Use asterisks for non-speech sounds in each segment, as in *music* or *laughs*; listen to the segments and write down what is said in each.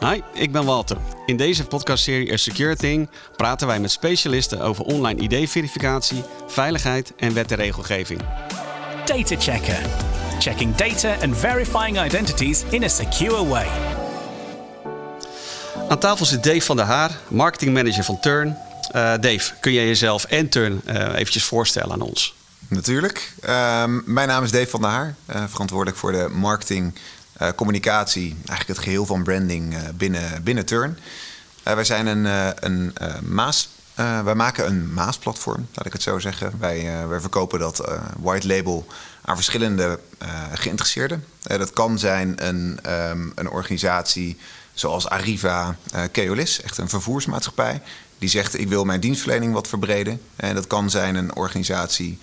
Hi, ik ben Walter. In deze podcastserie A Secure Thing praten wij met specialisten over online ID-verificatie, veiligheid en wet en regelgeving. Data Checker. Checking data and verifying identities in a secure way. Aan tafel zit Dave van der Haar, marketingmanager van Turn. Uh, Dave, kun jij jezelf en Turn uh, eventjes voorstellen aan ons? Natuurlijk. Uh, mijn naam is Dave van der Haar, uh, verantwoordelijk voor de marketing, communicatie, eigenlijk het geheel van branding binnen, binnen Turn. wij zijn een, een Maas. wij maken een Maas-platform, laat ik het zo zeggen. Wij, verkopen dat white label aan verschillende geïnteresseerden. dat kan zijn een, um, een organisatie zoals Arriva, uh, Keolis, echt een vervoersmaatschappij, die zegt ik wil mijn dienstverlening wat verbreden. En dat kan zijn een organisatie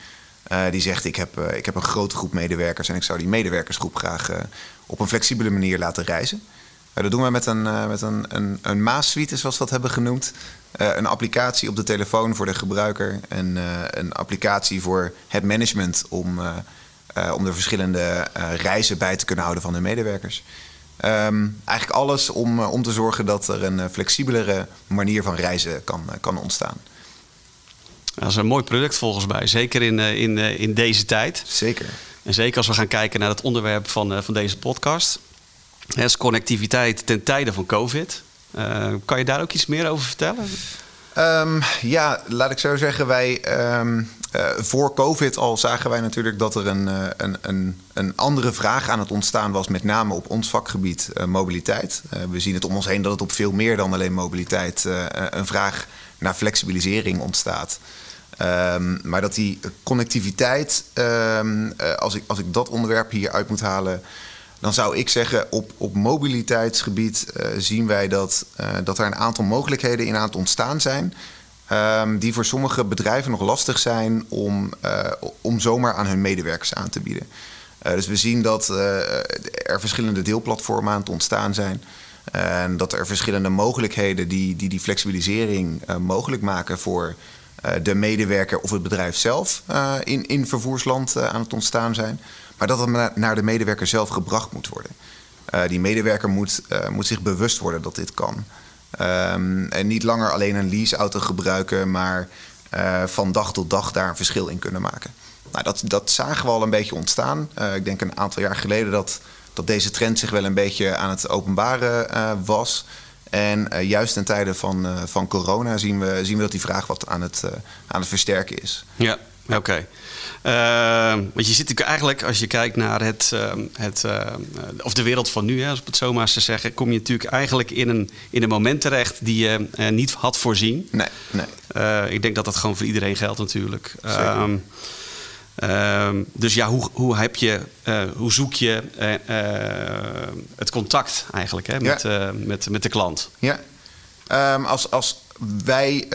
uh, die zegt ik heb, uh, ik heb een grote groep medewerkers en ik zou die medewerkersgroep graag op een flexibele manier laten reizen. dat doen we met een, met een, een, een Maas-suite, zoals we dat hebben genoemd. een applicatie op de telefoon voor de gebruiker en een applicatie voor het management om, om de verschillende reizen bij te kunnen houden van hun medewerkers. Um, eigenlijk alles om, om te zorgen dat er een flexibelere manier van reizen kan, kan ontstaan. Dat is een mooi product volgens mij, zeker in, in, in deze tijd. Zeker. En zeker als we gaan kijken naar het onderwerp van, van deze podcast. Dat is connectiviteit ten tijde van COVID. Uh, kan je daar ook iets meer over vertellen? Um, ja, laat ik zo zeggen. Wij, um, uh, voor COVID al zagen wij natuurlijk dat er een, een, een, een, andere vraag aan het ontstaan was, met name op ons vakgebied mobiliteit. we zien het om ons heen dat het op veel meer dan alleen mobiliteit een vraag naar flexibilisering ontstaat. Um, maar dat die connectiviteit, als, ik, als ik dat onderwerp hier uit moet halen, dan zou ik zeggen, op, op mobiliteitsgebied uh, zien wij dat, uh, dat er een aantal mogelijkheden in aan het ontstaan zijn. Um, die voor sommige bedrijven nog lastig zijn om, om zomaar aan hun medewerkers aan te bieden. dus we zien dat er verschillende deelplatformen aan het ontstaan zijn. En dat er verschillende mogelijkheden die die, die flexibilisering mogelijk maken voor de medewerker of het bedrijf zelf in, in vervoersland aan het ontstaan zijn. Maar dat het naar de medewerker zelf gebracht moet worden. Die medewerker moet, moet zich bewust worden dat dit kan. Um, en niet langer alleen een leaseauto gebruiken, maar van dag tot dag daar een verschil in kunnen maken. Nou, dat, dat zagen we al een beetje ontstaan. ik denk een aantal jaar geleden dat, dat deze trend zich wel een beetje aan het openbaren was. En juist in tijden van, van corona zien we, zien we dat die vraag wat aan het, aan het versterken is. Ja, oké. Okay. Want je zit natuurlijk eigenlijk, als je kijkt naar het, het of de wereld van nu, hè, als ik het zo maar te zeggen, kom je natuurlijk eigenlijk in een, in een moment terecht die je niet had voorzien. Nee, nee. ik denk dat dat gewoon voor iedereen geldt natuurlijk. Um, um, dus ja, hoe, hoe, heb je, hoe zoek je het contact eigenlijk hè, met, ja. met, met de klant? Ja, um, als, als wij,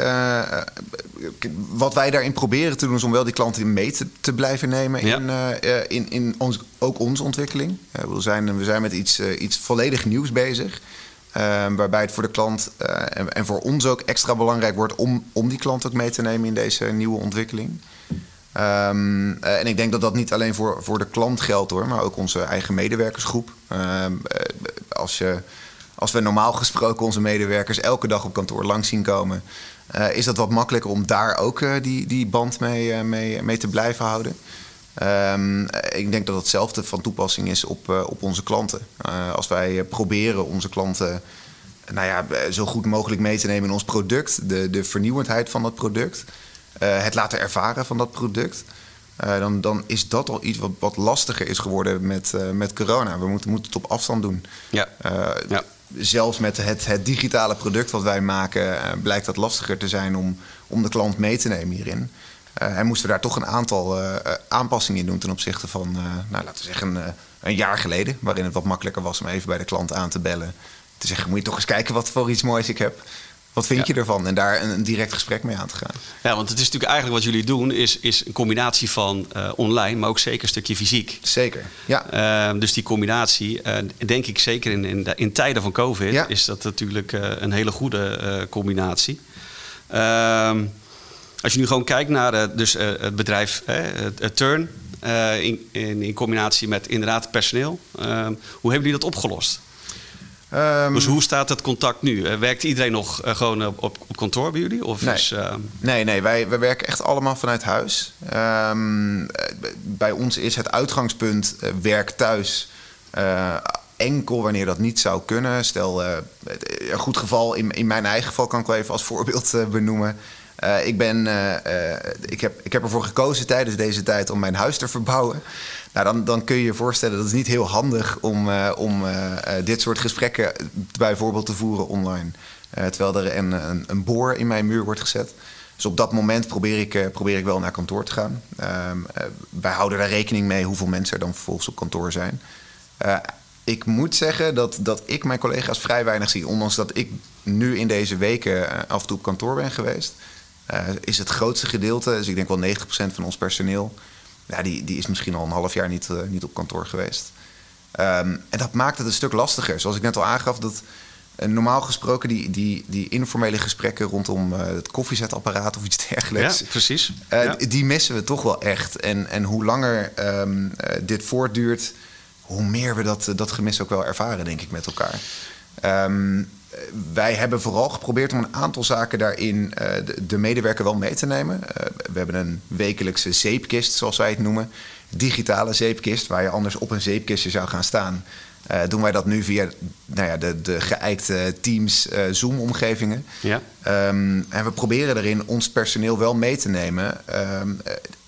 wat wij daarin proberen te doen, is om wel die klanten mee te, te blijven nemen ja. in, in, in ons, ook onze ontwikkeling. We, zijn, we zijn met iets, iets volledig nieuws bezig. waarbij het voor de klant en, en, voor ons ook extra belangrijk wordt om, om die klant ook mee te nemen in deze nieuwe ontwikkeling. Um, en ik denk dat dat niet alleen voor, voor de klant geldt hoor, maar ook onze eigen medewerkersgroep. als je als we normaal gesproken onze medewerkers elke dag op kantoor langs zien komen, uh, is dat wat makkelijker om daar ook die, die band mee, mee, mee te blijven houden. Um, ik denk dat hetzelfde van toepassing is op, op onze klanten. als wij proberen onze klanten nou ja, zo goed mogelijk mee te nemen in ons product, de, de vernieuwendheid van dat product, het laten ervaren van dat product. dan, dan is dat al iets wat, wat lastiger is geworden met, met corona. We moeten, moeten het op afstand doen. Ja. ja zelfs met het, het, digitale product wat wij maken, blijkt dat lastiger te zijn om, om de klant mee te nemen hierin. En moesten we daar toch een aantal aanpassingen in doen ten opzichte van, nou, laten we zeggen, een jaar geleden. Waarin het wat makkelijker was om even bij de klant aan te bellen. Te zeggen, moet je toch eens kijken wat voor iets moois ik heb. Wat vind je ervan? En daar een, een, direct gesprek mee aan te gaan. Ja, want het is natuurlijk eigenlijk wat jullie doen, is, is een combinatie van uh, online, maar ook zeker een stukje fysiek. Zeker, ja. Uh, dus die combinatie, uh, denk ik zeker in, in, in tijden van COVID, ja. is dat natuurlijk een hele goede combinatie. Ehm, als je nu gewoon kijkt naar dus, het bedrijf het Turn, in, in, in, combinatie met inderdaad personeel, ehm, hoe hebben jullie dat opgelost? Um, dus hoe staat het contact nu? Uh, werkt iedereen nog uh, gewoon op, op, kantoor bij jullie? Of nee, is, uh... nee, nee wij, wij werken echt allemaal vanuit huis. Um, bij ons is het uitgangspunt werk thuis enkel wanneer dat niet zou kunnen. Stel, een goed geval, in, in mijn eigen geval kan ik wel even als voorbeeld benoemen. ik, ben, ik, heb, ik heb ervoor gekozen tijdens deze tijd om mijn huis te verbouwen. Nou, dan, dan kun je je voorstellen dat het niet heel handig om, uh, om uh, dit soort gesprekken bijvoorbeeld te voeren online. Terwijl er een, een, een, boor in mijn muur wordt gezet. Dus op dat moment probeer ik, probeer ik wel naar kantoor te gaan. Ehm, wij houden daar rekening mee hoeveel mensen er dan vervolgens op kantoor zijn. ik moet zeggen dat, dat ik mijn collega's vrij weinig zie. Ondanks dat ik nu in deze weken af en toe op kantoor ben geweest. is het grootste gedeelte, dus ik denk wel 90% van ons personeel ja, die, die is misschien al een half jaar niet, uh, niet op kantoor geweest. Um, en dat maakt het een stuk lastiger. Zoals ik net al aangaf, dat uh, normaal gesproken die, die, die informele gesprekken rondom uh, het koffiezetapparaat of iets dergelijks. Ja, precies. Ja. Die missen we toch wel echt. En, en hoe langer um, dit voortduurt, hoe meer we dat, dat gemis ook wel ervaren, denk ik, met elkaar. Um, wij hebben vooral geprobeerd om een aantal zaken daarin uh, de, de, medewerker wel mee te nemen. Uh, we hebben een wekelijkse zeepkist, zoals wij het noemen. Digitale zeepkist, waar je anders op een zeepkistje zou gaan staan. Uh, doen wij dat nu via nou ja, de, de geëikte Teams Zoom-omgevingen. Ja. Um, en we proberen erin ons personeel wel mee te nemen. Um,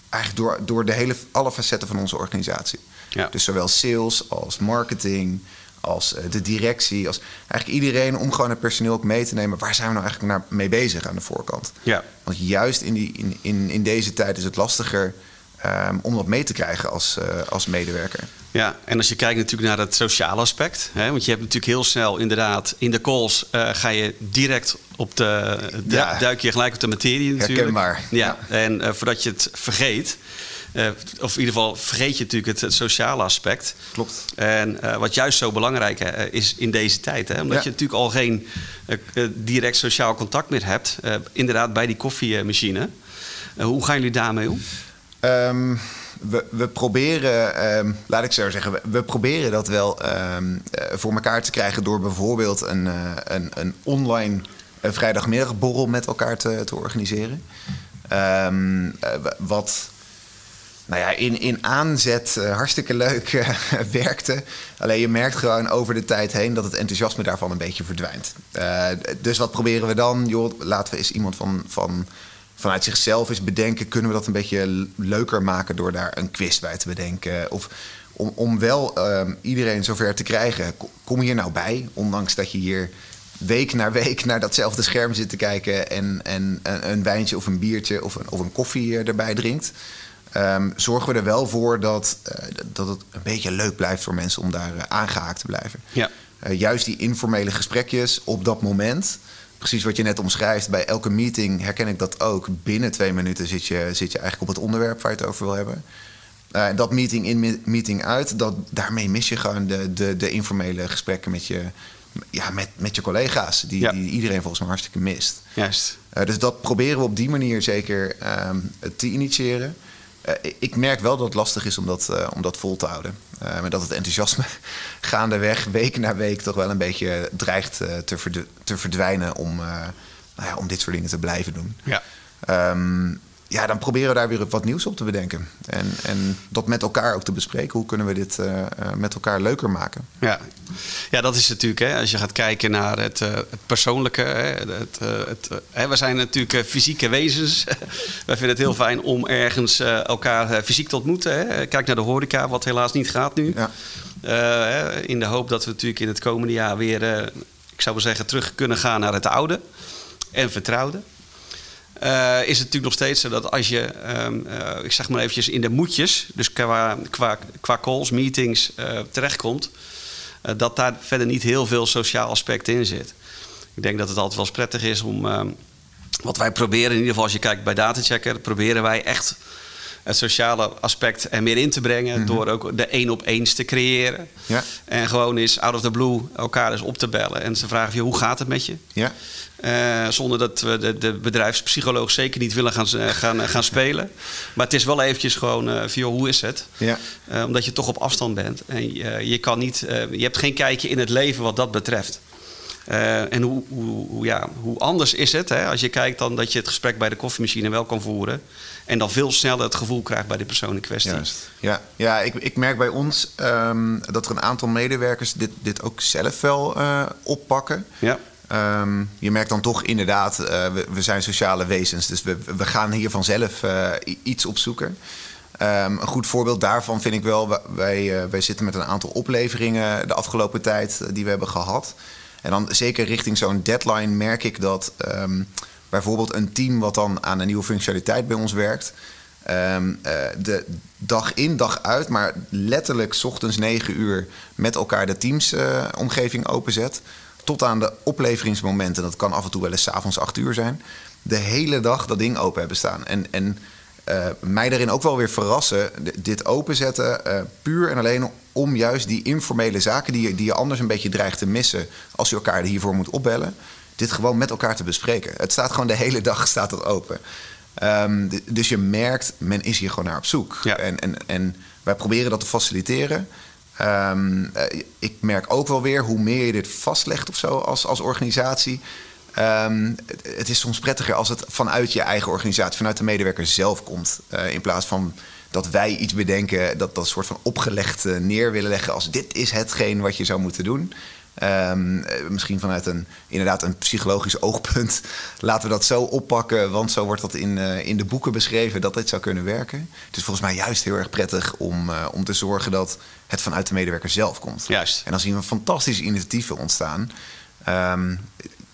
eigenlijk door, door de hele, alle facetten van onze organisatie. Ja. Dus zowel sales als marketing als eh, de directie, als eigenlijk iedereen om gewoon het personeel ook mee te nemen. Waar zijn we nou eigenlijk naar mee bezig aan de voorkant? Ja. Want juist in, die, in, in, in deze tijd is het lastiger um, om dat mee te krijgen als, uh, als medewerker. Ja, en als je kijkt natuurlijk naar het sociale aspect. Hè, want je hebt natuurlijk heel snel inderdaad in de calls uh, ga je direct op de. Ja. duik je gelijk op de materie natuurlijk. Herkenbaar. Ja, ja. en uh, voordat je het vergeet. Uh, of in ieder geval vergeet je natuurlijk het, het sociale aspect. Klopt. En uh, wat juist zo belangrijk uh, is in deze tijd. Hè? Omdat ja. je natuurlijk al geen direct sociaal contact meer hebt. inderdaad, bij die koffiemachine. hoe gaan jullie daarmee om? Um, we, we, proberen, um, laat ik zo zeggen, we, we proberen dat wel um, voor elkaar te krijgen door bijvoorbeeld een, een, een online vrijdagmiddagborrel met elkaar te, te organiseren. wat nou ja, in, in aanzet uh, hartstikke leuk uh, *laughs* werkte. Alleen je merkt gewoon over de tijd heen dat het enthousiasme daarvan een beetje verdwijnt. Uh, dus wat proberen we dan? Joh, laten we eens iemand van, van, vanuit zichzelf eens bedenken. Kunnen we dat een beetje leuker maken door daar een quiz bij te bedenken? Of om, om wel iedereen zover te krijgen. Kom hier nou bij, ondanks dat je hier week na week naar datzelfde scherm zit te kijken en, en een, een wijntje of een biertje of een, of een koffie erbij drinkt. Um, zorgen we er wel voor dat, uh, dat het een beetje leuk blijft voor mensen om daar uh, aangehaakt te blijven. Ja. Uh, juist die informele gesprekjes op dat moment. Precies wat je net omschrijft, bij elke meeting herken ik dat ook. Binnen twee minuten zit je, zit je eigenlijk op het onderwerp waar je het over wil hebben. dat meeting in, meeting uit, dat, daarmee mis je gewoon de, de, de informele gesprekken met je, ja, met, met je collega's, die, ja. die iedereen volgens mij hartstikke mist. Juist. dus dat proberen we op die manier zeker um, te initiëren. Uh, ik merk wel dat het lastig is om dat, uh, om dat vol te houden. Uh, maar dat het enthousiasme *laughs* gaandeweg, week na week, toch wel een beetje dreigt te, verd te, verdwijnen om, nou ja, om dit soort dingen te blijven doen. Ja. Um, ja, dan proberen we daar weer wat nieuws op te bedenken. En, en dat met elkaar ook te bespreken. Hoe kunnen we dit uh, met elkaar leuker maken? Ja, ja dat is natuurlijk, hè, als je gaat kijken naar het, uh, het persoonlijke. Hè, het, het, hè, we zijn natuurlijk fysieke wezens. *laughs* Wij vinden het heel fijn om ergens elkaar fysiek te ontmoeten. Hè. Kijk naar de horeca, wat helaas niet gaat nu. Ja. in de hoop dat we natuurlijk in het komende jaar weer, ik zou wel zeggen, terug kunnen gaan naar het oude en vertrouwde. Uh, is het natuurlijk nog steeds zo dat als je, um, uh, ik zeg maar eventjes in de moedjes, dus qua, qua, calls, meetings uh, terechtkomt, dat daar verder niet heel veel sociaal aspect in zit. Ik denk dat het altijd wel eens prettig is om, ehm, wat wij proberen, in ieder geval als je kijkt bij Datachecker, proberen wij echt het sociale aspect er meer in te brengen. Mhm. Door ook de één op eens te creëren. Ja. En gewoon eens out of the blue elkaar eens op te bellen. En ze vragen hoe gaat het met je? Ja. Eh, zonder dat we de, de bedrijfspsycholoog zeker niet willen gaan, eh, gaan, eh, gaan spelen. Maar het is wel eventjes gewoon uh, van, joh, hoe is het? Ja. Omdat je toch op afstand bent. En je kan niet, je hebt geen kijkje in het leven wat dat betreft. Uh, en hoe, hoe, hoe, ja, hoe anders is het hè, als je kijkt dan dat je het gesprek bij de koffiemachine wel kan voeren. En dan veel sneller het gevoel krijgt bij die persoon in kwestie. Juist. Ja, ja ik, ik merk bij ons um, dat er een aantal medewerkers dit, dit ook zelf wel uh, oppakken. Ja. Um, je merkt dan toch inderdaad, uh, we, we, zijn sociale wezens, dus we, we gaan hier vanzelf iets op zoeken. Um, een goed voorbeeld daarvan vind ik wel, wij, wij zitten met een aantal opleveringen de afgelopen tijd die we hebben gehad. En dan zeker richting zo'n deadline merk ik dat um, bijvoorbeeld een team wat dan aan een nieuwe functionaliteit bij ons werkt, um, uh, de dag in dag uit, maar letterlijk ochtends 9 uur met elkaar de teamsomgeving uh, openzet. Tot aan de opleveringsmomenten, dat kan af en toe wel eens 's avonds 8 uur zijn, de hele dag dat ding open hebben staan. En, en uh, mij daarin ook wel weer verrassen, dit openzetten, uh, puur en alleen om juist die informele zaken die je, die je anders een beetje dreigt te missen als je elkaar hiervoor moet opbellen, dit gewoon met elkaar te bespreken. Het staat gewoon de hele dag *laughs* staat het open. Um, dus je merkt, men is hier gewoon naar op zoek. Ja. En, en, en wij proberen dat te faciliteren. Um, uh, ik merk ook wel weer hoe meer je dit vastlegt of zo als, als organisatie. Um, het, het, is soms prettiger als het vanuit je eigen organisatie, vanuit de medewerker zelf komt. Uh, in plaats van dat wij iets bedenken, dat dat soort van opgelegd uh, neer willen leggen als dit is hetgeen wat je zou moeten doen. Um, misschien vanuit een, inderdaad een psychologisch oogpunt *laughs* laten we dat zo oppakken, want zo wordt dat in, uh, in de boeken beschreven dat dit zou kunnen werken. Het is volgens mij juist heel erg prettig om, uh, om te zorgen dat het vanuit de medewerker zelf komt. Juist. En dan zien we fantastische initiatieven ontstaan. Um,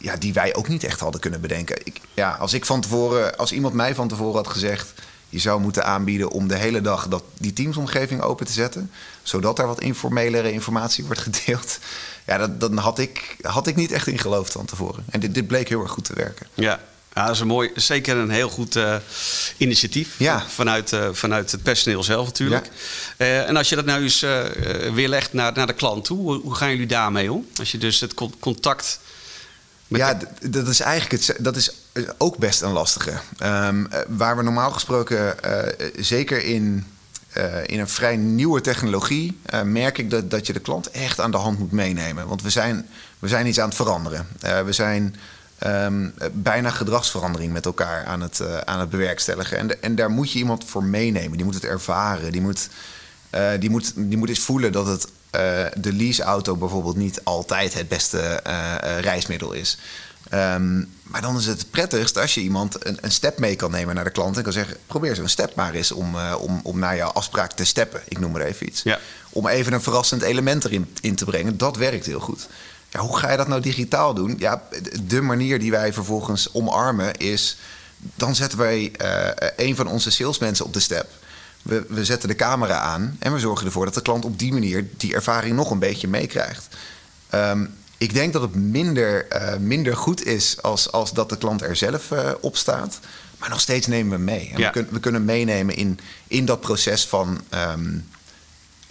ja, die wij ook niet echt hadden kunnen bedenken. Ik, ja, als ik van tevoren, als iemand mij van tevoren had gezegd, je zou moeten aanbieden om de hele dag dat, die teamsomgeving open te zetten, zodat er wat informelere informatie wordt gedeeld. Ja, dat, dan had ik, had ik niet echt in geloofd van tevoren. En dit, dit bleek heel erg goed te werken. Ja, ja, dat is een mooi, zeker een heel goed uh, initiatief ja. vanuit, uh, vanuit het personeel zelf natuurlijk. Ja. Uh, en als je dat nou eens weer legt naar, naar de klant toe, hoe, hoe gaan jullie daarmee om? Als je dus het contact ja, dat is eigenlijk het, dat is ook best een lastige. Um, waar we normaal gesproken, uh, zeker in, uh, in een vrij nieuwe technologie, uh, merk ik dat, dat je de klant echt aan de hand moet meenemen. Want we zijn, we zijn iets aan het veranderen. we zijn um, bijna gedragsverandering met elkaar aan het, aan het bewerkstelligen. En, de, en daar moet je iemand voor meenemen. Die moet het ervaren. Die moet, die moet, die moet eens voelen dat het uh, de leaseauto bijvoorbeeld niet altijd het beste uh, uh, reismiddel is. Um, maar dan is het prettigst als je iemand een, een, step mee kan nemen naar de klant en kan zeggen: probeer zo'n step maar eens om, om, om naar jouw afspraak te steppen. Ik noem maar even iets. Ja. Om even een verrassend element erin in te brengen. Dat werkt heel goed. Ja, hoe ga je dat nou digitaal doen? Ja, de manier die wij vervolgens omarmen is. Dan zetten wij een van onze salesmensen op de step. We, we, zetten de camera aan en we zorgen ervoor dat de klant op die manier die ervaring nog een beetje meekrijgt. Um, ik denk dat het minder, uh, minder goed is als, als dat de klant er zelf uh, op staat. Maar nog steeds nemen we mee. En ja. we, kun, we, kunnen meenemen in, in dat proces van, um,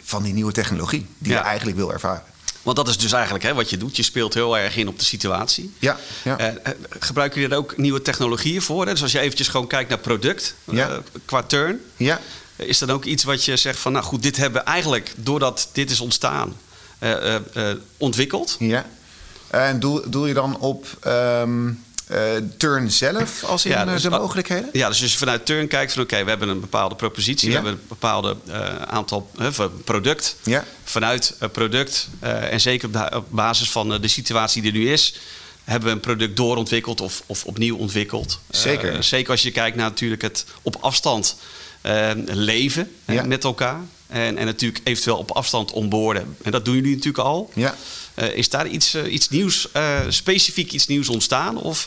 van die nieuwe technologie die ja. je eigenlijk wil ervaren. Want dat is dus eigenlijk hè, wat je doet. Je speelt heel erg in op de situatie. Ja, ja. Uh, gebruiken jullie er ook nieuwe technologieën voor? Hè? Dus als je eventjes gewoon kijkt naar product, ja. qua turn. Ja. Is dat ook iets wat je zegt van, nou goed, dit hebben we eigenlijk, doordat dit is ontstaan, uh, uh, uh, ontwikkeld? Ja. En doel, doel je dan op um, turn zelf als in ja, dus, de mogelijkheden? Ja, dus als je vanuit turn kijkt van, oké, okay, we hebben een bepaalde propositie, ja. we hebben een bepaalde aantal product. Ja. Vanuit product en zeker op basis van de situatie die er nu is, hebben we een product doorontwikkeld of, of opnieuw ontwikkeld. Zeker. zeker als je kijkt naar natuurlijk het op afstand uh, leven ja. met elkaar. En, en natuurlijk eventueel op afstand onboorden. En dat doen jullie natuurlijk al. Ja. Uh, is daar iets, uh, iets nieuws, specifiek iets nieuws ontstaan? Of,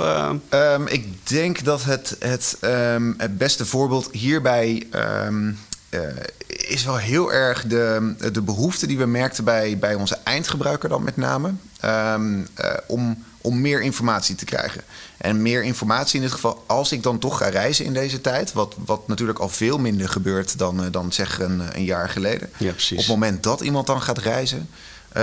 um, ik denk dat het, het, um, het beste voorbeeld hierbij um, is wel heel erg de, de behoefte die we merkten bij, bij onze eindgebruiker dan met name. ehm, om, om meer informatie te krijgen. En meer informatie in dit geval, als ik dan toch ga reizen in deze tijd, wat, wat natuurlijk al veel minder gebeurt dan, dan zeg een, een jaar geleden. Ja, precies. Op het moment dat iemand dan gaat reizen,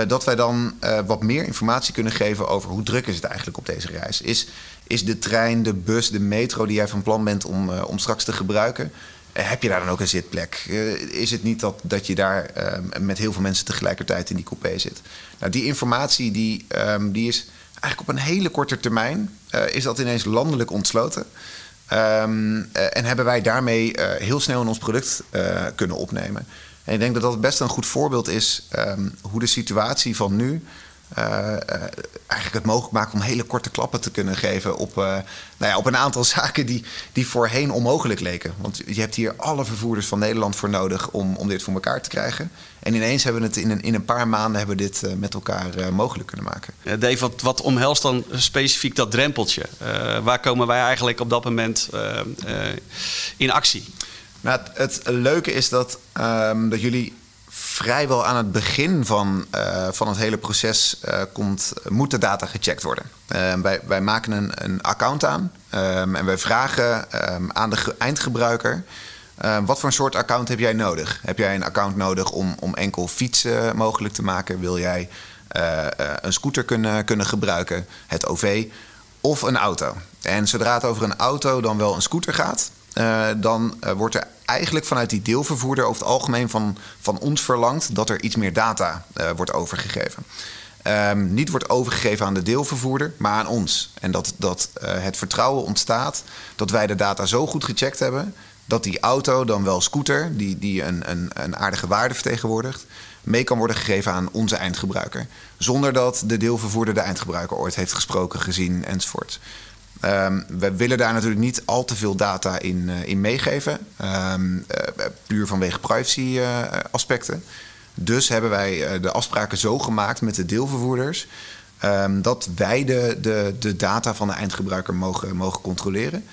dat wij dan wat meer informatie kunnen geven over hoe druk is het eigenlijk op deze reis. Is, is de trein, de bus, de metro die jij van plan bent om, om straks te gebruiken, eh, heb je daar dan ook een zitplek? Eh, is het niet dat, dat je daar met heel veel mensen tegelijkertijd in die coupé zit? Nou, die informatie die, ehm, die is eigenlijk op een hele korte termijn... Uh, is dat ineens landelijk ontsloten. Um, en hebben wij daarmee heel snel in ons product kunnen opnemen. En ik denk dat dat best een goed voorbeeld is... hoe de situatie van nu uh, eigenlijk het mogelijk maken om hele korte klappen te kunnen geven op, uh, nou ja, op een aantal *laughs* zaken die, die voorheen onmogelijk leken. Want je hebt hier alle vervoerders van Nederland voor nodig om, om dit voor elkaar te krijgen. En ineens hebben we het in een, in een paar maanden hebben we dit met elkaar mogelijk kunnen maken. Dave, wat, wat omhelst dan specifiek dat drempeltje? waar komen wij eigenlijk op dat moment in actie? Nou, het, het, leuke is dat, um, dat jullie vrijwel aan het begin van, uh, van het hele proces uh, komt, moet de data gecheckt worden. Uh, wij, wij maken een, een account aan um, en wij vragen um, aan de eindgebruiker. wat voor een soort account heb jij nodig? Heb jij een account nodig om, om enkel fietsen mogelijk te maken? Wil jij een scooter kunnen, kunnen gebruiken, het OV, of een auto? En zodra het over een auto dan wel een scooter gaat, dan wordt er eigenlijk vanuit die deelvervoerder over het algemeen van, van ons verlangt dat er iets meer data uh, wordt overgegeven. Um, niet wordt overgegeven aan de deelvervoerder, maar aan ons. En dat, dat het vertrouwen ontstaat dat wij de data zo goed gecheckt hebben dat die auto, dan wel scooter, die, die een, een, een aardige waarde vertegenwoordigt, mee kan worden gegeven aan onze eindgebruiker. Zonder dat de deelvervoerder de eindgebruiker ooit heeft gesproken, gezien enzovoort. Um, we willen daar natuurlijk niet al te veel data in, uh, in meegeven. Um, uh, puur vanwege privacy uh, aspecten. Dus hebben wij de afspraken zo gemaakt met de deelvervoerders. Um, dat wij de, de, de data van de eindgebruiker mogen, mogen controleren.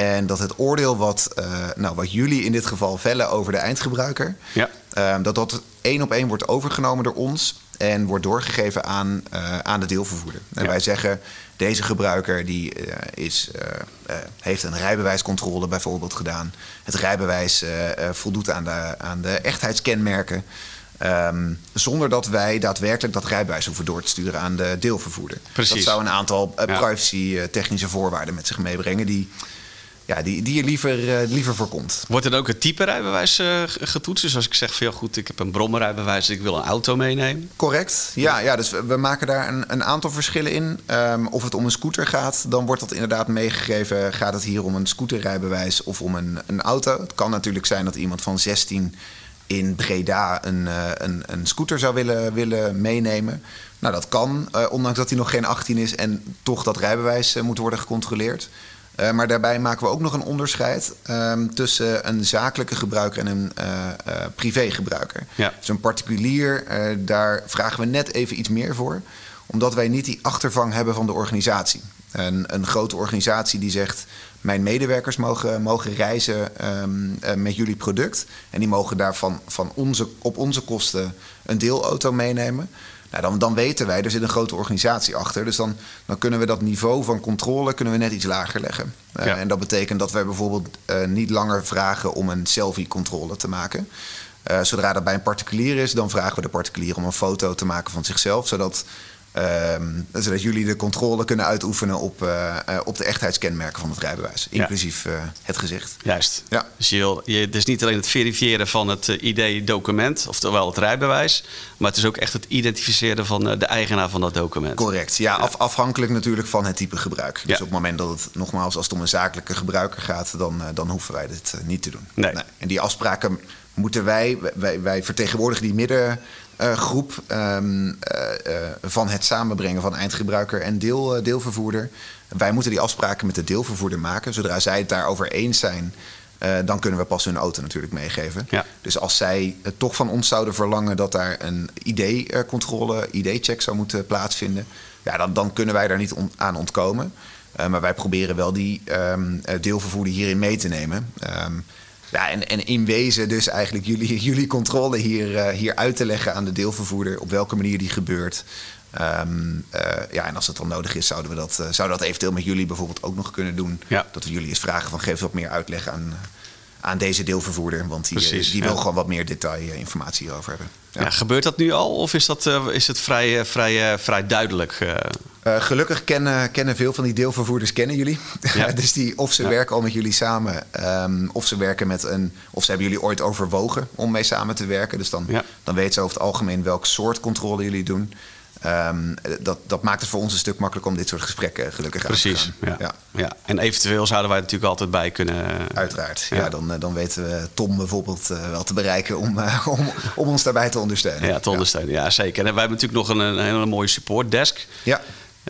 En dat het oordeel wat, nou, wat jullie in dit geval vellen over de eindgebruiker, ja. dat dat één op één wordt overgenomen door ons en wordt doorgegeven aan, uh, aan de deelvervoerder. En ja. wij zeggen, deze gebruiker die, uh, is, heeft een rijbewijscontrole bijvoorbeeld gedaan. Het rijbewijs voldoet aan de, aan de echtheidskenmerken. Um, zonder dat wij daadwerkelijk dat rijbewijs hoeven door te sturen aan de deelvervoerder. Precies. Dat zou een aantal privacy-technische voorwaarden met zich meebrengen... die ja, die, die je liever, uh, liever voorkomt. Wordt er ook het type rijbewijs uh, getoetst? Dus als ik zeg, veel goed, ik heb een brommerrijbewijs, ik wil een auto meenemen. Correct, ja, ja dus we maken daar een, een aantal verschillen in. Um, of het om een scooter gaat, dan wordt dat inderdaad meegegeven. Gaat het hier om een scooterrijbewijs of om een, een auto? Het kan natuurlijk zijn dat iemand van 16 in Breda een, uh, een, een scooter zou willen, willen meenemen. Nou, dat kan, ondanks dat hij nog geen 18 is en toch dat rijbewijs moet worden gecontroleerd. Uh, maar daarbij maken we ook nog een onderscheid um, tussen een zakelijke gebruiker en een uh, uh, privégebruiker. Ja. Dus een particulier, daar vragen we net even iets meer voor, omdat wij niet die achtervang hebben van de organisatie. Een, een grote organisatie die zegt: Mijn medewerkers mogen, mogen reizen um, met jullie product. En die mogen daarvan van onze, op onze kosten een deelauto meenemen. Nou, dan, dan weten wij, er zit een grote organisatie achter. Dus dan, dan kunnen we dat niveau van controle kunnen we net iets lager leggen. Uh, ja. En dat betekent dat wij bijvoorbeeld uh, niet langer vragen om een selfie-controle te maken. Uh, zodra dat bij een particulier is, dan vragen we de particulier om een foto te maken van zichzelf. Zodat Um, zodat jullie de controle kunnen uitoefenen op, uh, uh, op de echtheidskenmerken van het rijbewijs. Inclusief uh, het gezicht. Juist. Ja. Dus je wil, je, het is niet alleen het verifiëren van het ID-document, oftewel het rijbewijs. Maar het is ook echt het identificeren van de eigenaar van dat document. Correct. Ja, ja. Af, afhankelijk natuurlijk van het type gebruik. Dus op het moment dat het nogmaals, als het om een zakelijke gebruiker gaat, dan, dan hoeven wij dit niet te doen. Nee. nee. En die afspraken moeten wij, wij, wij vertegenwoordigen die midden. Uh, groep um, uh, uh, van het samenbrengen van eindgebruiker en deel, deelvervoerder. Wij moeten die afspraken met de deelvervoerder maken. Zodra zij het daarover eens zijn, dan kunnen we pas hun auto natuurlijk meegeven. Ja. Dus als zij toch van ons zouden verlangen dat daar een ID-controle, ID-check zou moeten plaatsvinden, ja, dan, dan kunnen wij daar niet on aan ontkomen. maar wij proberen wel die um, deelvervoerder hierin mee te nemen. Um, Ja, en, en in wezen dus eigenlijk jullie, *laughs* jullie controle hier, hier uit te leggen aan de deelvervoerder... op welke manier die gebeurt... Ehm, ja, en als het dan nodig is, zouden we dat, zouden dat eventueel met jullie bijvoorbeeld ook nog kunnen doen. Dat we jullie eens vragen van geef wat meer uitleg aan, aan deze deelvervoerder. Want die, die wil gewoon wat meer detail-informatie hierover hebben. Ja. gebeurt dat nu al of is, dat, is het vrij, vrij, vrij duidelijk? Uh, gelukkig kennen, kennen veel van die deelvervoerders kennen jullie. *laughs* Ja. dus die, of ze werken al met jullie samen, um, of ze werken met een. Of ze hebben jullie ooit overwogen om mee samen te werken. Dus dan, dan weten ze over het algemeen welk soort controle jullie doen. Um, dat, dat maakt het voor ons een stuk makkelijker om dit soort gesprekken gelukkig Precies, aan te gaan. Ja. Ja. ja. En eventueel zouden wij natuurlijk altijd bij kunnen. Uiteraard. Ja, dan, dan weten we Tom bijvoorbeeld wel te bereiken om, *laughs* om, om ons daarbij te ondersteunen. Ja, te ondersteunen. Ja, zeker. En wij hebben natuurlijk nog een, een hele mooie support desk. Ja.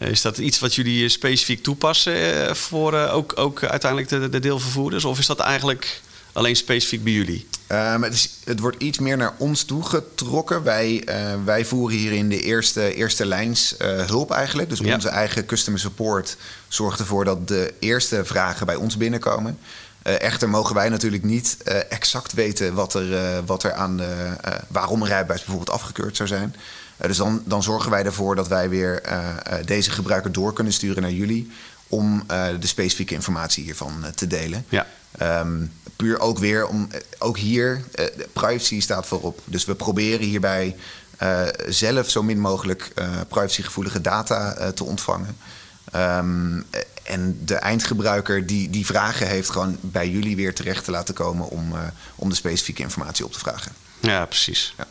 Eh, is dat iets wat jullie eh, specifiek toepassen eh, voor ook, ook uiteindelijk de, de deelvervoerders? Of is dat eigenlijk alleen specifiek bij jullie? Um, het, is, het, wordt iets meer naar ons toegetrokken. Wij, uh, wij voeren hierin de eerste, eerste lijns uh, hulp eigenlijk. Dus onze eigen customer support zorgt ervoor dat de eerste vragen bij ons binnenkomen. Uh, echter mogen wij natuurlijk niet exact weten wat er, wat er aan de, waarom een rijbewijs bijvoorbeeld afgekeurd zou zijn. Eh, dus dan, dan zorgen wij ervoor dat wij weer eh, eh, deze gebruiker door kunnen sturen naar jullie om de specifieke informatie hiervan te delen. Ja. Um, puur ook weer om, ook hier, privacy staat voorop. Dus we proberen hierbij zelf zo min mogelijk privacygevoelige data te ontvangen. Um, en de eindgebruiker die, die vragen heeft, gewoon bij jullie weer terecht te laten komen om, om de specifieke informatie op te vragen. Ja, precies. Ja.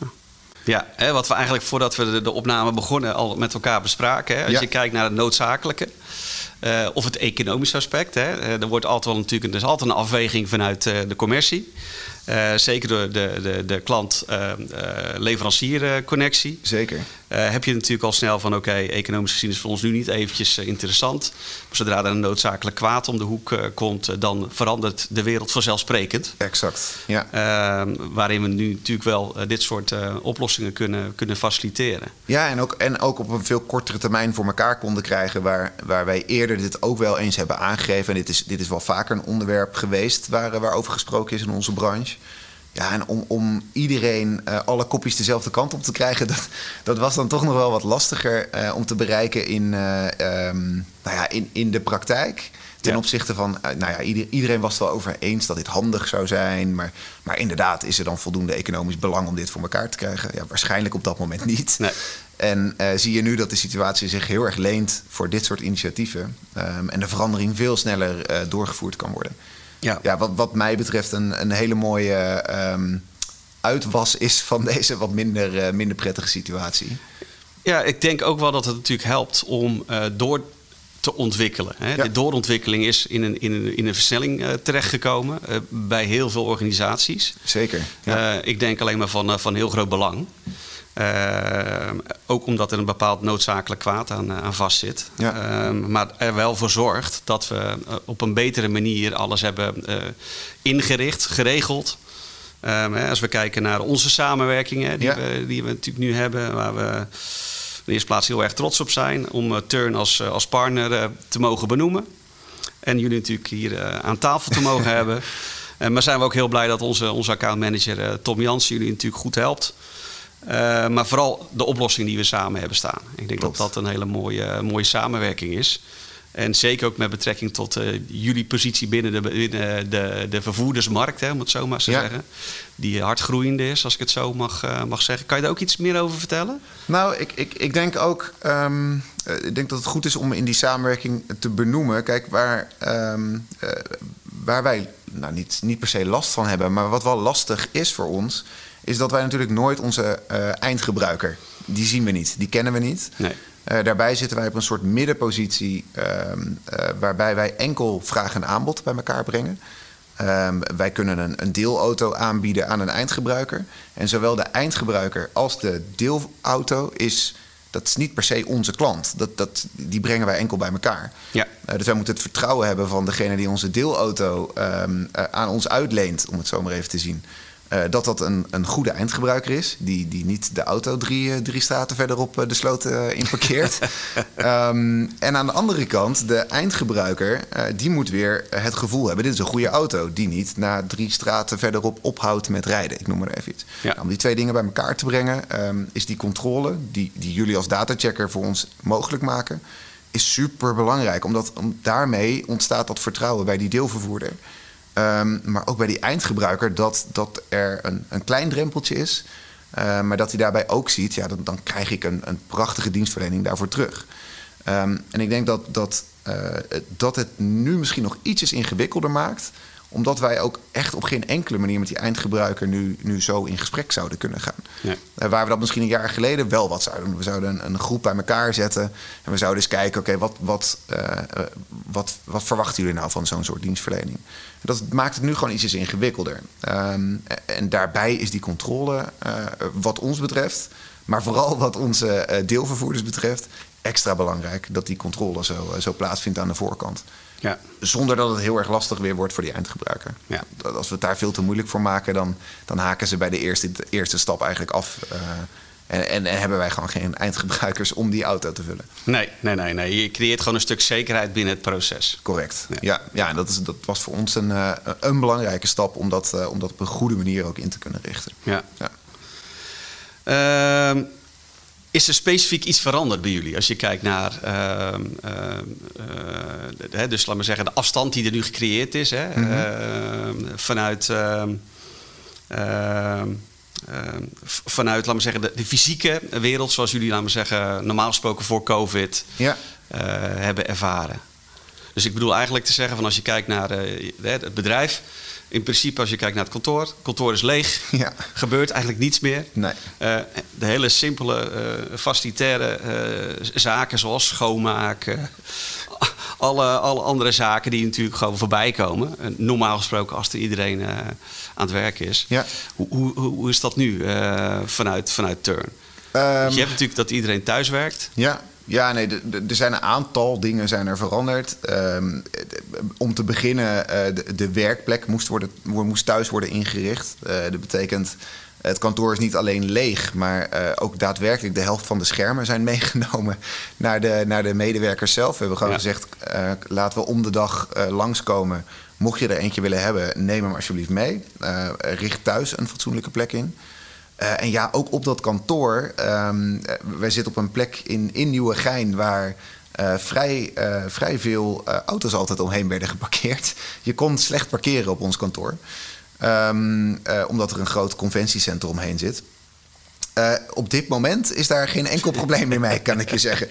Ja, hè, wat we eigenlijk voordat we de, de, opname begonnen al met elkaar bespraken. Hè, als je kijkt naar het noodzakelijke. Uh, of het economische aspect. Hè. Uh, er wordt altijd wel natuurlijk er is altijd een afweging vanuit uh, de commercie. Uh, zeker door de, de, de klant-leverancier-connectie. zeker. heb je natuurlijk al snel van: oké, economisch gezien is voor ons nu niet eventjes interessant. Maar zodra er een noodzakelijk kwaad om de hoek komt, dan verandert de wereld vanzelfsprekend. Exact. Ja. waarin we nu natuurlijk wel dit soort oplossingen kunnen, kunnen faciliteren. Ja, en ook, en ook op een veel kortere termijn voor elkaar konden krijgen. Waar, waar wij eerder dit ook wel eens hebben aangegeven. En dit is, dit is wel vaker een onderwerp geweest waar, waarover gesproken is in onze branche. Ja, en om, om iedereen uh, alle kopjes dezelfde kant op te krijgen, *laughs* dat, dat was dan toch nog wel wat lastiger uh, om te bereiken in, uh, um, nou ja, in, in de praktijk. Ten ja. opzichte van, nou ja, ieder, iedereen was het wel over eens dat dit handig zou zijn. Maar, maar inderdaad, is er dan voldoende economisch belang om dit voor elkaar te krijgen? Ja, waarschijnlijk op dat moment niet. Nee. En uh, zie je nu dat de situatie zich heel erg leent voor dit soort initiatieven. Um, en de verandering veel sneller uh, doorgevoerd kan worden. Ja, ja wat, wat mij betreft een, een hele mooie um, uitwas is van *laughs* deze wat minder, uh, minder prettige situatie. Ja, ik denk ook wel dat het natuurlijk helpt om door te ontwikkelen. Hè. Ja. De doorontwikkeling is in een, in een, in een versnelling uh, terechtgekomen bij heel veel organisaties. Zeker. Ja. Ik denk alleen maar van, van heel groot belang. Ook omdat er een bepaald noodzakelijk kwaad aan, aan vastzit. Ja. maar er wel voor zorgt dat we op een betere manier alles hebben ingericht, geregeld. Um, als we kijken naar onze samenwerkingen die, ja. we, die we natuurlijk nu hebben, waar we de eerste plaats heel erg trots op zijn om Turn als, als partner te mogen benoemen. En jullie natuurlijk hier aan tafel te mogen *laughs* hebben. maar zijn we ook heel blij dat onze, onze accountmanager Tom Jansen jullie natuurlijk goed helpt. Maar vooral de oplossing die we samen hebben staan. Ik denk Klopt. dat dat een hele mooie, mooie samenwerking is. En zeker ook met betrekking tot uh, jullie positie binnen de, binnen de, de vervoerdersmarkt, hè, om het zo maar te ja. zeggen. Die hard groeiende is, als ik het zo mag, uh, mag zeggen. Kan je daar ook iets meer over vertellen? Nou, ik, ik, ik denk ook um, ik denk dat het goed is om in die samenwerking te benoemen. Kijk, waar, um, uh, waar wij nou, niet, niet per se last van hebben, maar wat wel lastig is voor ons, is dat wij natuurlijk nooit onze eindgebruiker, die zien we niet, die kennen we niet. Nee. Uh, daarbij zitten wij op een soort middenpositie uh, uh, waarbij wij enkel vraag en aanbod bij elkaar brengen. Ehm, wij kunnen een, een, deelauto aanbieden aan een eindgebruiker. En zowel de eindgebruiker als de deelauto is, dat is niet per se onze klant. Dat, dat, die brengen wij enkel bij elkaar. Ja. dus wij moeten het vertrouwen hebben van degene die onze deelauto um, aan ons uitleent, om het zo maar even te zien. Uh, dat dat een, een goede eindgebruiker is, die, die niet de auto drie, drie straten verderop de sloot uh, in parkeert. um, *laughs* en aan de andere kant, de eindgebruiker, uh, die moet weer het gevoel hebben: dit is een goede auto, die niet na drie straten verderop ophoudt met rijden. Ik noem maar even iets. Ja. Nou, om die twee dingen bij elkaar te brengen, um, is die controle, die, die jullie als datachecker voor ons mogelijk maken, is super belangrijk. Omdat om, daarmee ontstaat dat vertrouwen bij die deelvervoerder. Um, maar ook bij die eindgebruiker dat, dat er een, een klein drempeltje is. Uh, maar dat hij daarbij ook ziet, ja, dan, dan krijg ik een, een prachtige dienstverlening daarvoor terug. Um, en ik denk dat, dat, uh, dat het nu misschien nog ietsjes ingewikkelder maakt omdat wij ook echt op geen enkele manier met die eindgebruiker nu, nu zo in gesprek zouden kunnen gaan. Ja. Uh, waar we dat misschien een jaar geleden wel wat zouden doen. We zouden een, een groep bij elkaar zetten en we zouden eens kijken: oké, wat, wat, uh, wat, wat verwachten jullie nou van zo'n soort dienstverlening? Dat maakt het nu gewoon ietsjes ingewikkelder. Um, en daarbij is die controle, uh, wat ons betreft, maar vooral wat onze deelvervoerders betreft, extra belangrijk dat die controle zo, zo plaatsvindt aan de voorkant. Ja. Zonder dat het heel erg lastig weer wordt voor die eindgebruiker. Ja. Als we het daar veel te moeilijk voor maken, dan, dan haken ze bij de eerste, de eerste stap eigenlijk af. Uh, en, en, en, hebben wij gewoon geen eindgebruikers om die auto te vullen. Nee, nee, nee, nee. Je creëert gewoon een stuk zekerheid binnen het proces. Correct. Ja, ja, ja en dat, is, dat was voor ons een, uh, een belangrijke stap om dat, uh, om dat op een goede manier ook in te kunnen richten. Ja. ja. Uh, is er specifiek iets veranderd bij jullie als je kijkt naar, uh, uh, dus laat maar zeggen, de afstand die er nu gecreëerd is hè, mm -hmm. vanuit, ehm, ehm, vanuit, laat maar zeggen, de, de, fysieke wereld, zoals jullie, laat maar zeggen, normaal gesproken voor COVID ja. hebben ervaren? Dus ik bedoel eigenlijk te zeggen van als je kijkt naar het bedrijf, in principe, als je kijkt naar het kantoor, het kantoor is leeg. *laughs* Ja. Gebeurt eigenlijk niets meer. Nee. Uh, de hele simpele, uh, facilitaire uh, zaken zoals schoonmaken. Alle, alle andere zaken die natuurlijk gewoon voorbij komen. normaal gesproken als er iedereen aan het werk is. Ja. Hoe, hoe, hoe is dat nu vanuit, vanuit Turn? Um, je hebt natuurlijk dat iedereen thuis werkt. Ja. Ja, nee, er zijn een aantal dingen zijn er veranderd. Um, om te beginnen, uh, de, de, werkplek moest, worden, moest thuis worden ingericht. Uh, dat betekent, het kantoor is niet alleen leeg, maar uh, ook daadwerkelijk de helft van de schermen zijn *laughs* meegenomen naar de, naar de medewerkers zelf. We hebben gewoon ja. gezegd, laten we om de dag langskomen. Mocht je er eentje willen hebben, neem hem alsjeblieft mee. richt thuis een fatsoenlijke plek in. Uh, en ja, ook op dat kantoor. Um, wij zitten op een plek in, in Nieuwegein waar uh, vrij, uh, vrij veel auto's altijd omheen werden geparkeerd. Je kon slecht parkeren op ons kantoor. Um, omdat er een groot conventiecentrum omheen zit. op dit moment is daar geen enkel probleem meer mee, kan ik je zeggen.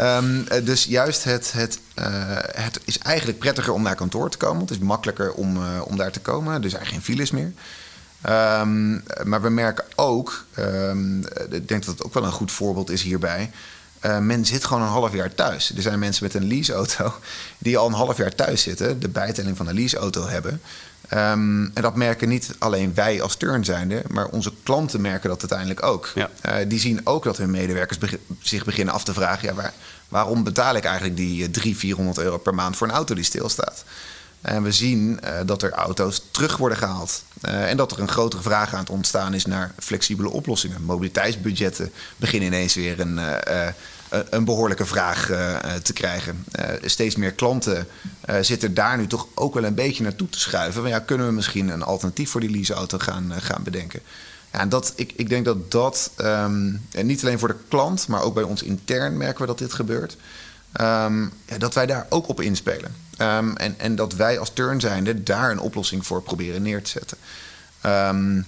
Um, dus juist het, het, het is eigenlijk prettiger om naar kantoor te komen. Het is makkelijker om, om daar te komen. Er zijn geen files meer. Um, maar we merken ook, ik denk dat het ook wel een goed voorbeeld is hierbij. Uh, men zit gewoon een half jaar thuis. Er zijn mensen met een leaseauto *laughs* die al een half jaar thuis zitten, de bijtelling van een leaseauto hebben. Um, en dat merken niet alleen wij als turn zijnde, maar onze klanten merken dat uiteindelijk ook. Ja. Uh, die zien ook dat hun medewerkers zich beginnen af te vragen: ja, waar, waarom betaal ik eigenlijk die 300, 400 euro per maand voor een auto die stilstaat? En we zien uh, dat er auto's terug worden gehaald. Uh, en dat er een grotere vraag aan het ontstaan is naar flexibele oplossingen. Mobiliteitsbudgetten beginnen ineens weer een, uh, een behoorlijke vraag te krijgen. steeds meer klanten zitten daar nu toch ook wel een beetje naartoe te schuiven. Van, ja, kunnen we misschien een alternatief voor die leaseauto gaan, gaan bedenken? Ja, en dat, ik, ik denk dat dat, um, niet alleen voor de klant, maar ook bij ons intern merken we dat dit gebeurt. Um, ja, dat wij daar ook op inspelen. Um, en, en dat wij als turn zijnde daar een oplossing voor proberen neer te zetten. Um,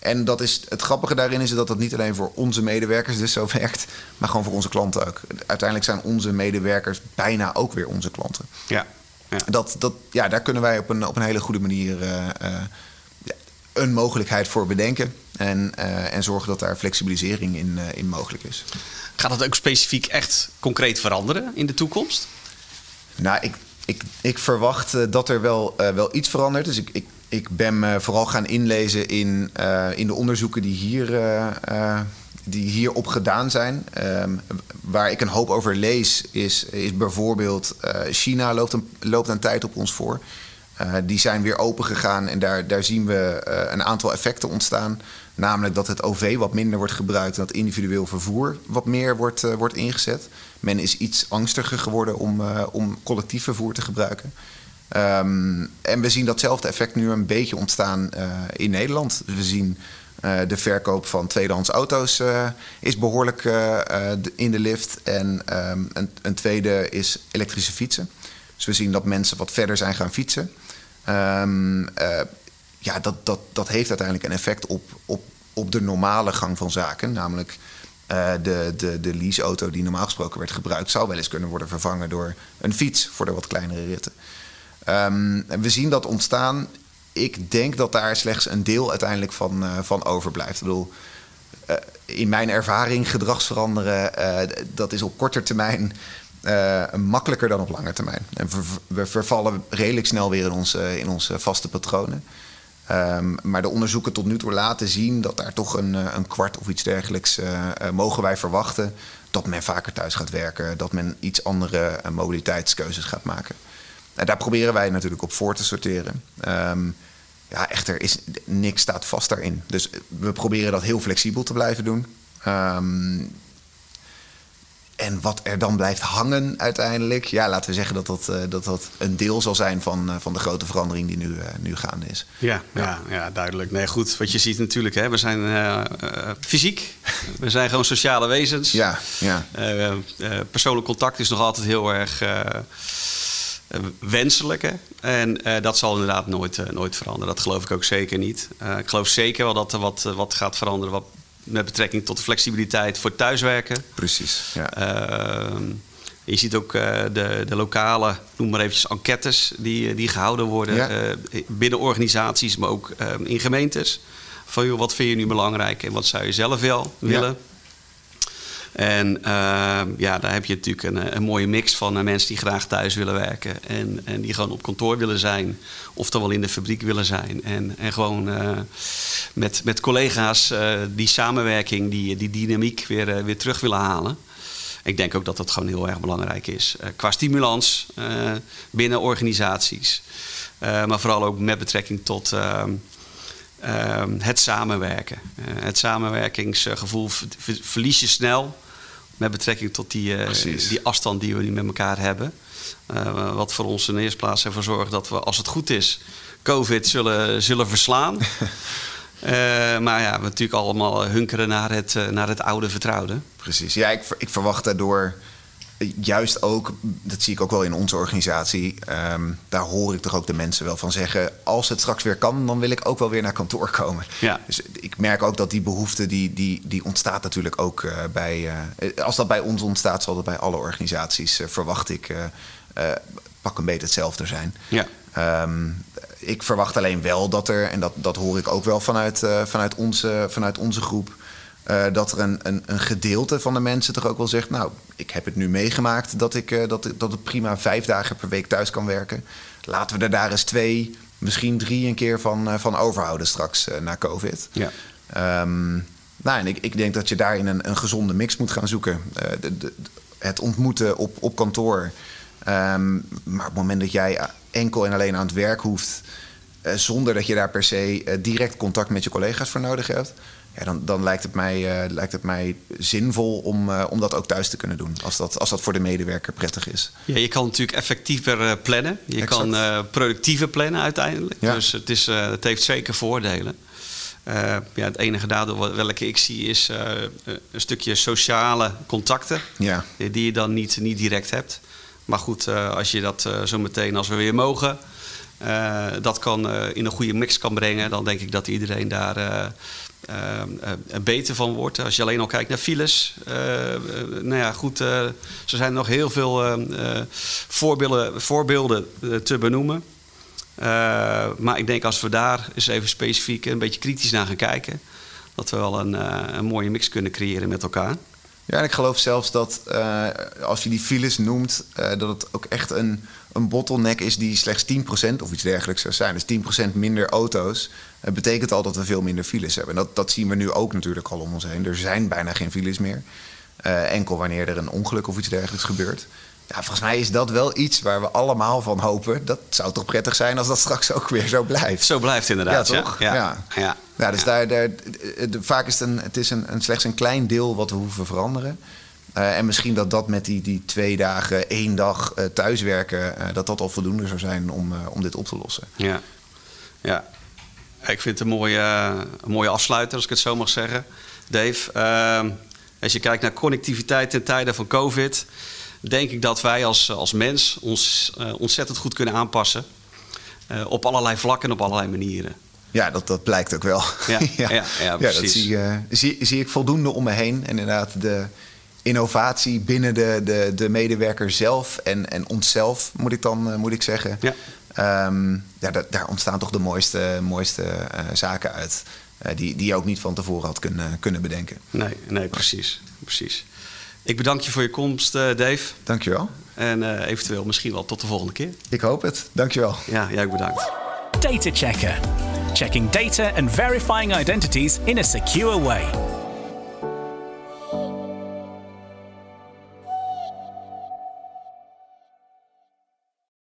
en dat is, het grappige daarin is dat dat niet alleen voor onze medewerkers dus zo *laughs* werkt, maar gewoon voor onze klanten ook. Uiteindelijk zijn onze medewerkers bijna ook weer onze klanten. Ja. ja. Dat, dat, ja daar kunnen wij op een, op een hele goede manier uh, uh, een mogelijkheid voor bedenken. En, uh, en zorgen dat daar flexibilisering in, in mogelijk is. Gaat dat ook specifiek echt concreet veranderen in de toekomst? Nou, ik, ik, ik verwacht uh, dat er wel, wel iets verandert. Dus ik, ik, ik ben me vooral gaan inlezen in, in de onderzoeken die, hier, die hierop gedaan zijn. Um, waar ik een hoop over lees, is, is bijvoorbeeld China loopt een, loopt een tijd op ons voor. Die zijn weer open gegaan en daar, daar zien we een aantal effecten ontstaan. Namelijk dat het OV wat minder wordt gebruikt en dat individueel vervoer wat meer wordt, wordt ingezet. Men is iets angstiger geworden om, om collectief vervoer te gebruiken. Ehm, en we zien datzelfde effect nu een beetje ontstaan in Nederland. We zien de verkoop van tweedehands auto's is behoorlijk in de lift. En um, een, een, tweede is elektrische fietsen. Dus we zien dat mensen wat verder zijn gaan fietsen. Um, ja, dat, dat, dat heeft uiteindelijk een effect op, op, op de normale gang van zaken. Namelijk de, de, de leaseauto die normaal gesproken werd gebruikt... zou wel eens kunnen worden vervangen door een fiets voor de wat kleinere ritten. Um, we zien dat ontstaan ik denk dat daar slechts een deel uiteindelijk van, uh, van overblijft. Ik bedoel, in mijn ervaring, gedragsveranderen, dat is op korte termijn makkelijker dan op lange termijn. En we vervallen redelijk snel weer in onze, in onze vaste patronen. Um, maar de onderzoeken tot nu toe laten zien dat daar toch een, een kwart of iets dergelijks mogen wij verwachten. Dat men vaker thuis gaat werken, dat men iets andere mobiliteitskeuzes gaat maken. En daar proberen wij natuurlijk op voor te sorteren. Um, ja, echter is niks staat vast daarin. Dus we proberen dat heel flexibel te blijven doen. Um, en wat er dan blijft hangen uiteindelijk, ja, laten we zeggen dat dat, uh, dat, dat een deel zal zijn van, uh, van de grote verandering die nu, uh, nu gaande is. Ja, ja. ja, ja, duidelijk. Nee, goed. Wat je ziet natuurlijk, hè, we zijn fysiek, *laughs* we zijn gewoon sociale wezens. Ja, ja. persoonlijk contact is nog altijd heel erg eh, wenselijke. En uh, dat zal inderdaad nooit, uh, nooit veranderen. Dat geloof ik ook zeker niet. Uh, ik geloof zeker wel dat er wat, wat gaat veranderen wat met betrekking tot de flexibiliteit voor thuiswerken. Precies. Ja. Ehm, je ziet ook de, de lokale, noem maar eventjes, enquêtes die, die gehouden worden ja. binnen organisaties, maar ook ehm, in gemeentes. Van joh, wat vind je nu belangrijk en wat zou je zelf wel willen? En uh, ja, daar heb je natuurlijk een, een mooie mix van uh, mensen die graag thuis willen werken. En, en die gewoon op kantoor willen zijn. Of dan wel in de fabriek willen zijn. En, en gewoon uh, met, met collega's die samenwerking, die, die dynamiek weer, weer terug willen halen. Ik denk ook dat dat gewoon heel erg belangrijk is. qua stimulans binnen organisaties. maar vooral ook met betrekking tot ehm, ehm, het samenwerken. het samenwerkingsgevoel verlies je snel met betrekking tot die, uh, die afstand die we nu met elkaar hebben. Uh, wat voor ons in de eerste plaats ervoor zorgt dat we, als het goed is, COVID zullen, zullen verslaan. Uh, *laughs* maar ja, we natuurlijk allemaal hunkeren naar het, naar het oude vertrouwde. Precies. Ja, ik, ik verwacht daardoor juist ook, dat zie ik ook wel in onze organisatie, um, daar hoor ik toch ook de mensen wel van zeggen: als het straks weer kan, dan wil ik ook wel weer naar kantoor komen. Ja. Dus ik merk ook dat die behoefte, die, die, die ontstaat natuurlijk ook uh, bij, uh, als dat bij ons ontstaat, zal dat bij alle organisaties, uh, verwacht ik, pak een beetje hetzelfde zijn. Ja. Um, ik verwacht alleen wel dat er, en dat, dat hoor ik ook wel vanuit, vanuit, onze, vanuit onze groep. Uh, dat er een, een, een, gedeelte van de mensen toch ook wel zegt: Nou, ik heb het nu meegemaakt dat ik, uh, dat, dat het prima vijf dagen per week thuis kan werken. Laten we er daar eens twee, misschien drie een keer van, uh, van overhouden straks na COVID. Ja. Um, nou, en ik, ik denk dat je daarin een, een gezonde mix moet gaan zoeken. De, de, het ontmoeten op, op kantoor. Um, maar op het moment dat jij enkel en alleen aan het werk hoeft, zonder dat je daar per se direct contact met je collega's voor nodig hebt ja, dan, dan lijkt, het mij, uh, lijkt het mij zinvol om, uh, om dat ook thuis te kunnen doen. Als dat, als dat voor de medewerker prettig is. Ja, je kan natuurlijk effectiever uh, plannen. Je exact. kan productiever plannen uiteindelijk. Ja. Dus het, is, het heeft zeker voordelen. ja, het enige nadeel welke ik zie is een stukje sociale contacten. Ja. Die je dan niet, niet direct hebt. Maar goed, als je dat zo meteen als we weer mogen... dat kan in een goede mix kan brengen... dan denk ik dat iedereen daar uh, beter van wordt. Als je alleen al kijkt naar files. Uh, nou ja, goed, er zijn nog heel veel voorbeelden, voorbeelden te benoemen. maar ik denk als we daar eens even specifiek een beetje kritisch naar gaan kijken, dat we wel een, een mooie mix kunnen creëren met elkaar. Ja, en ik geloof zelfs dat als je die files noemt, dat het ook echt een, een bottleneck is die slechts 10% of iets dergelijks zou zijn. Dus 10% minder auto's het betekent al dat we veel minder files hebben. En dat, dat zien we nu ook natuurlijk al om ons heen. Er zijn bijna geen files meer. Uh, enkel wanneer er een ongeluk of iets dergelijks gebeurt. Ja, volgens mij is dat wel iets waar we allemaal van hopen. Dat zou toch prettig zijn als dat straks ook weer zo blijft. Zo blijft inderdaad. Ja, toch? Ja. Ja. ja. ja. dus Daar, daar, vaak is het, een, het is een, een, slechts een klein deel wat we hoeven veranderen. Uh, en misschien dat dat met die, die twee dagen, één dag uh, thuiswerken, uh, dat dat al voldoende zou zijn om, om dit op te lossen. Ja, ja. Ik vind het een mooie, een mooie afsluiter, als ik het zo mag zeggen. Dave, ehm, als je kijkt naar connectiviteit in tijden van COVID, denk ik dat wij als, als mens ons ontzettend goed kunnen aanpassen. op allerlei vlakken en op allerlei manieren. Ja, dat, dat blijkt ook wel. Ja, *laughs* ja. ja, ja, ja dat zie, zie, zie ik voldoende om me heen. En inderdaad, de, innovatie binnen de, de, de medewerker zelf en, en onszelf, moet ik dan moet ik zeggen. Ja. Um, ja, da, daar ontstaan toch de mooiste, mooiste uh, zaken uit. Uh, die, die je ook niet van tevoren had kunnen, kunnen bedenken. Nee, nee precies, precies. Ik bedank je voor je komst, uh, Dave. Dankjewel. En eventueel misschien wel tot de volgende keer. Ik hoop het. Dankjewel. Ja, jij ook bedankt. Data Checker. Checking data and verifying identities in a secure way.